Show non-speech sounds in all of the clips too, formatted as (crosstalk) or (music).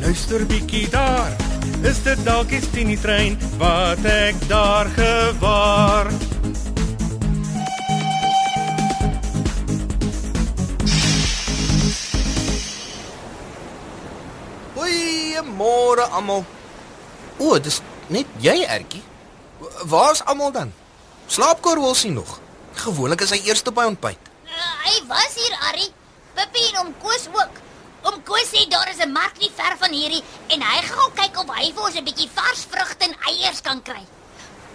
luister bietjie daar. Is dit dalk die Tini trein wat ek daar gewaar? Goeiemôre almal. O, dis net jy, Ertjie. Waar's almal dan? Slaap Karolsie nog? Gewoonlik is hy eers by ontbyt. Uh, hy was hier, Arrie. Pippie en oom Koos ook. Oom Koos sê daar is 'n mark nie ver van hierdie en hy gaan kyk of hy vir ons 'n bietjie vars vrugte en eiers kan kry.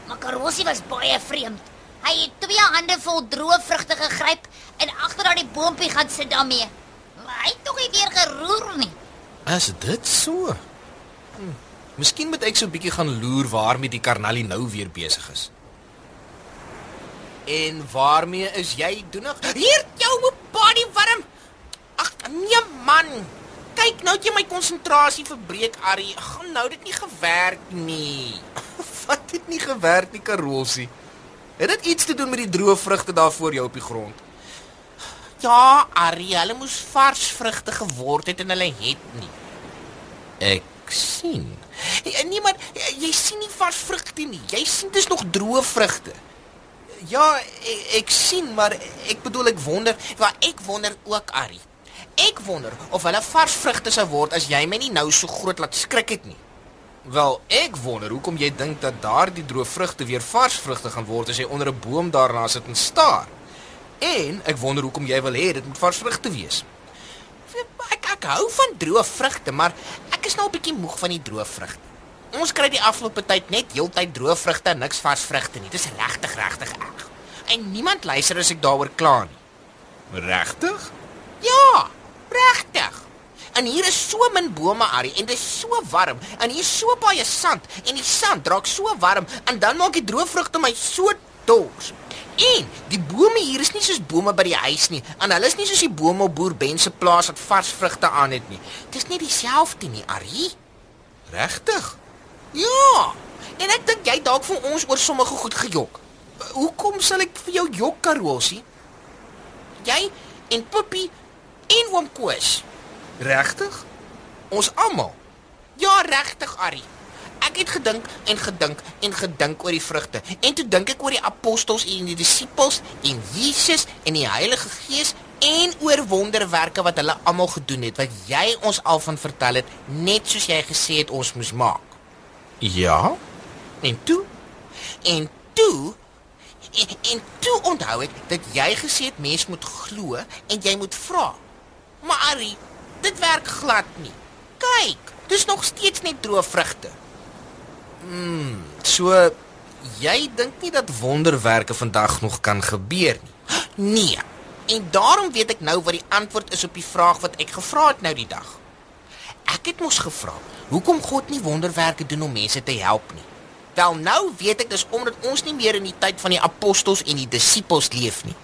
Maar Karosie was baie vreemd. Hy het twee hande vol droë vrugte gegryp en agter daardie boontjie gaan sit daarmee. Maar hy het tog nie weer geroer nie. Is dit so? Hm. Miskien moet ek so 'n bietjie gaan loer waarmee die karnalie nou weer besig is. En waarmee is jy doenig? Hier jou body warm. Ag nee man. Kyk nou het jy my konsentrasie verbreek, Arrie. Gaan nou dit nie gewerk nie. (laughs) Wat het nie gewerk nie, Karolsie? Het dit iets te doen met die droë vrugte daar voor jou op die grond? Ja, Arrie, hulle moes vars vrugte geword het en hulle het nie. Ek sien. Ja, Nee, maar jy sien nie vars vrugte nie. Jy sien dis nog droë vrugte. Ja, ek, ek sien, maar ek bedoel ek wonder, Waar ek wonder ook, Arrie. Ek wonder of hulle vars vrugte sou word as jy my nie nou so groot laat skrik het nie. wel, ek wonder hoekom jy dink dat daardie droë vrugte weer vars vrugte gaan word as jy onder 'n boom daarna sit en staar. En ek wonder hoekom jy wil hê dit moet vars vrugte wees. Ek ek hou van droë vrugte, maar ek is nou 'n bietjie moeg van die droë vrugte. Ons kry die afgelope tyd net heeltyd droë vrugte en niks vars vrugte nie. Dis regtig regtig erg. En niemand luister as ek daaroor kla nie. Regtig? Regtig. En hier is so min bome, Arrie, en dit is so warm. En hier is so baie sand en die sand raak so warm en dan maak die droë vrugte my so dors. En die bome hier is nie soos bome by die huis nie. En hulle is nie soos die bome op boer Ben se plaas wat vars vrugte aan het nie. Dis nie dieselfde nie, Arrie. Regtig? Ja. En ek dink jy dalk vir ons oor sommige goed gejok. Hoekom sal ek vir jou jok, Karolsie? Jy en Puppy en oom Koos. Regtig? Ons almal. Ja, regtig, Arrie. Ek het gedink en gedink en gedink oor die vrugte. En toe dink ek oor die apostels en die disippels en Jesus en die Heilige Gees en oor wonderwerke wat hulle almal gedoen het wat jy ons al van vertel het, net soos jy gesê het ons moes maak. Ja? En toe en toe en, en toe onthou ek dat jy gesê het mens moet glo en jy moet vra. Maar Arrie, dit werk glad nie. Kyk, dis nog steeds net droë vrugte. So jy dink nie dat wonderwerke vandag nog kan gebeur nie. Nee. En daarom weet ek nou wat die antwoord is op die vraag wat ek gevra het nou die dag. Ek het mos gevra, hoekom God nie wonderwerke doen om mense te help nie. Wel nou weet ek dis omdat ons nie meer in die tyd van die apostels en die disippels leef nie.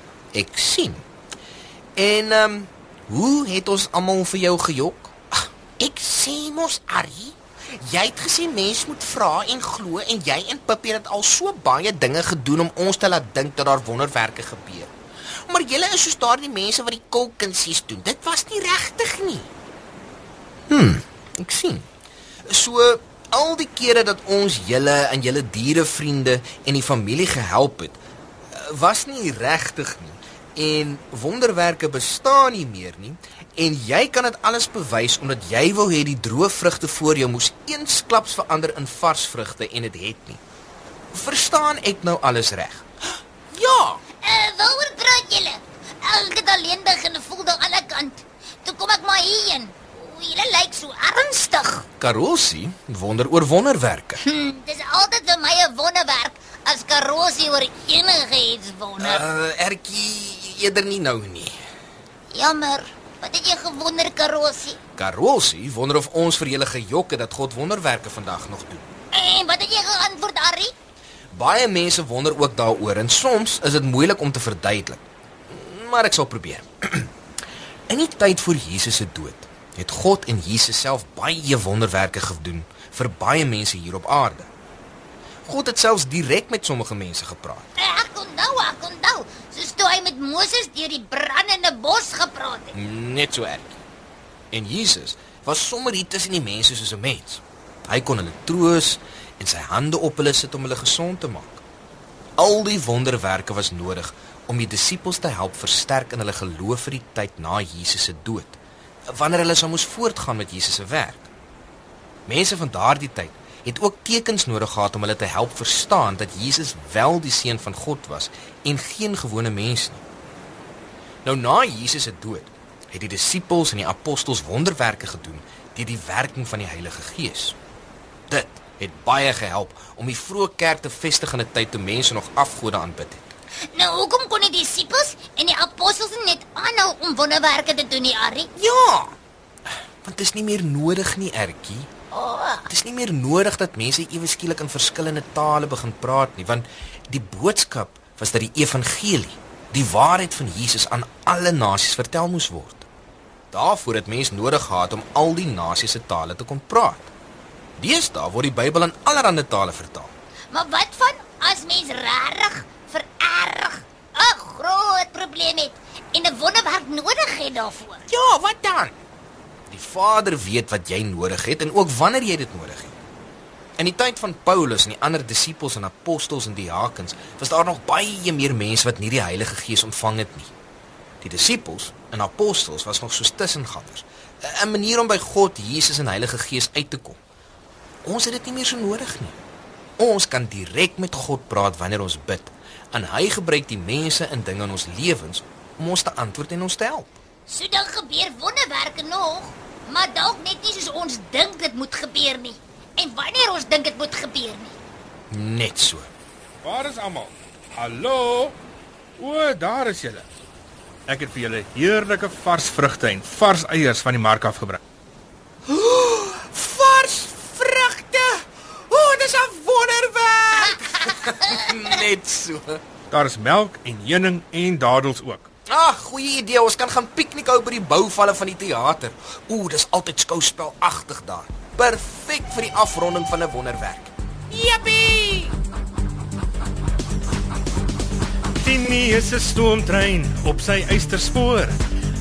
Ek sien. En ehm um, hoe het ons almal vir jou gejok? Ag, Ek sê mos Arrie, jy het gesê mens moet vra en glo en jy en Pippi het al so baie dinge gedoen om ons te laat dink dat daar wonderwerke gebeur. Maar julle is soos daardie mense wat die kulkunsies doen. Dit was nie regtig nie. Ek sien. So al die kere dat ons julle en julle dierevriende en die familie gehelp het, was nie regtig nie en wonderwerke bestaan nie meer nie en jy kan dit alles bewys omdat jy wou hê die droë vrugte voor jou moes eensklaps verander in vars vrugte en dit het, het nie. Verstaan ek nou alles reg? Ja. Eh, uh, waaroor praat julle? Ek het alleen begin voel daar aan die kant. Toe kom ek maar hierheen. Julle lyk so ernstig. Karossie wonder oor wonderwerke. Hm, dis altyd vir my 'n wonderwerk as Karossie oor enige iets wonder. Uh, Ertjie eerder nie nou nie. Jammer. Wat het jy gewonder, Karossie? Karossie wonder of ons vir julle gejok het dat God wonderwerke vandag nog doen. En wat het jy geantwoord, Ari? Baie mense wonder ook daaroor en soms is dit moeilik om te verduidelik. Maar ek sal probeer. (clears throat) In die tyd voor Jesus se dood het God en Jesus self baie wonderwerke gedoen vir baie mense hier op aarde. God het selfs direk met sommige mense gepraat. Ek onthou, ek toe hy met Moses deur die brandende bos gepraat het. Net so erg. En Jesus was sommer hier tussen die mense soos 'n mens. Hy kon hulle troos en sy hande op hulle sit om hulle gesond te maak. Al die wonderwerke was nodig om die disippels te help versterk in hulle geloof vir die tyd na Jesus se dood, wanneer hulle sou moes voortgaan met Jesus se werk. Mense van daardie tyd het ook tekens nodig gehad om hulle te help verstaan dat Jesus wel die seun van God was en geen gewone mens nie. Nou na Jesus se dood het die disippels en die apostels wonderwerke gedoen deur die werking van die Heilige Gees. Dit het baie gehelp om die vroeë kerk te vestig in 'n tyd toe mense nog afgode aanbid het. Nou, hoekom kon die disippels en die apostels net aanhou om wonderwerke te doen nie, Ari? Ja. Want dit is nie meer nodig nie, Ertjie. O, oh, Dit is nie meer nodig dat mense ewe skielik in verskillende tale begin praat nie, want die boodskap was dat die evangelie, die waarheid van Jesus aan alle nasies vertel moes word. Daarvoor het mense nodig gehad om al die nasies se tale te kon praat. Deesdae word die Bybel in allerlei tale vertaal. maar wat van as mens regtig vererg 'n groot probleem het en 'n wonderwerk nodig het daarvoor? Ja, wat dan? Die Vader weet wat jy nodig het en ook wanneer jy dit nodig het. In die tyd van Paulus en die ander disippels en apostels en diakens was daar nog baie meer mense wat nie die Heilige Gees ontvang het nie. Die disippels en apostels was nog soos tussengangers, 'n manier om by God, Jesus en Heilige Gees uit te kom. Ons het dit nie meer so nodig nie. Ons kan direk met God praat wanneer ons bid en hy gebruik die mense en dinge in ons lewens om ons te antwoord en ons te help. So dan gebeur wonderwerke nog, maar dalk net nie soos ons dink dit moet gebeur nie. En wanneer ons dink dit moet gebeur nie. Net so. Waar is almal? Hallo? O, daar is julle. Ek het vir julle heerlike vars vrugte en vars eiers van die mark afgebring. Vars vrugte. O, oh, dis 'n wonderwerk. (laughs) Net so. Daar is melk en heuning en dadels ook. Ag, goeie idee. Ons kan gaan piknik hou by die bouvalle van die teater. Ooh, dis altyd skouspelagtig daar. Perfek vir die afronding van 'n wonderwerk. Jippie! Tini is 'n stoomtrein op sy eysterspoor.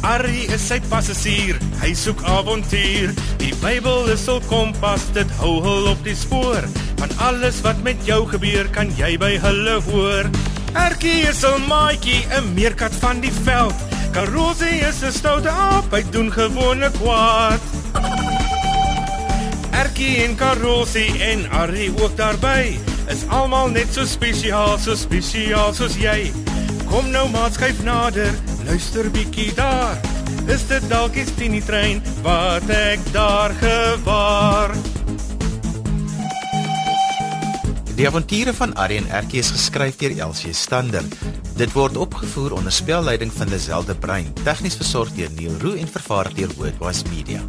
Arrie is sy passasier, hy soek avontuur. Die Bybel is hul kompas, dit hou hul op die spoor. Van alles wat met jou gebeur, kan jy by hulle hoor. Erkie is 'n maatjie, 'n meerkat van die veld. Karosie is 'n stoute aap, hy doen gewone kwaad. Erkie en Karosie en Arrie ook daarby is almal net so spesiaal, so spesiaal soos jy. Kom nou maat skuif nader, luister bietjie daar. Is dit dalk die Tini trein wat ek daar gewaar? Die avonture van en Erkie is geskryf deur Elsie Stander. Dit word opgevoer onder spelleiding van Lazelle de Bruin, tegnies versorg deur Neil Roo en vervaar deur Wordwise Media.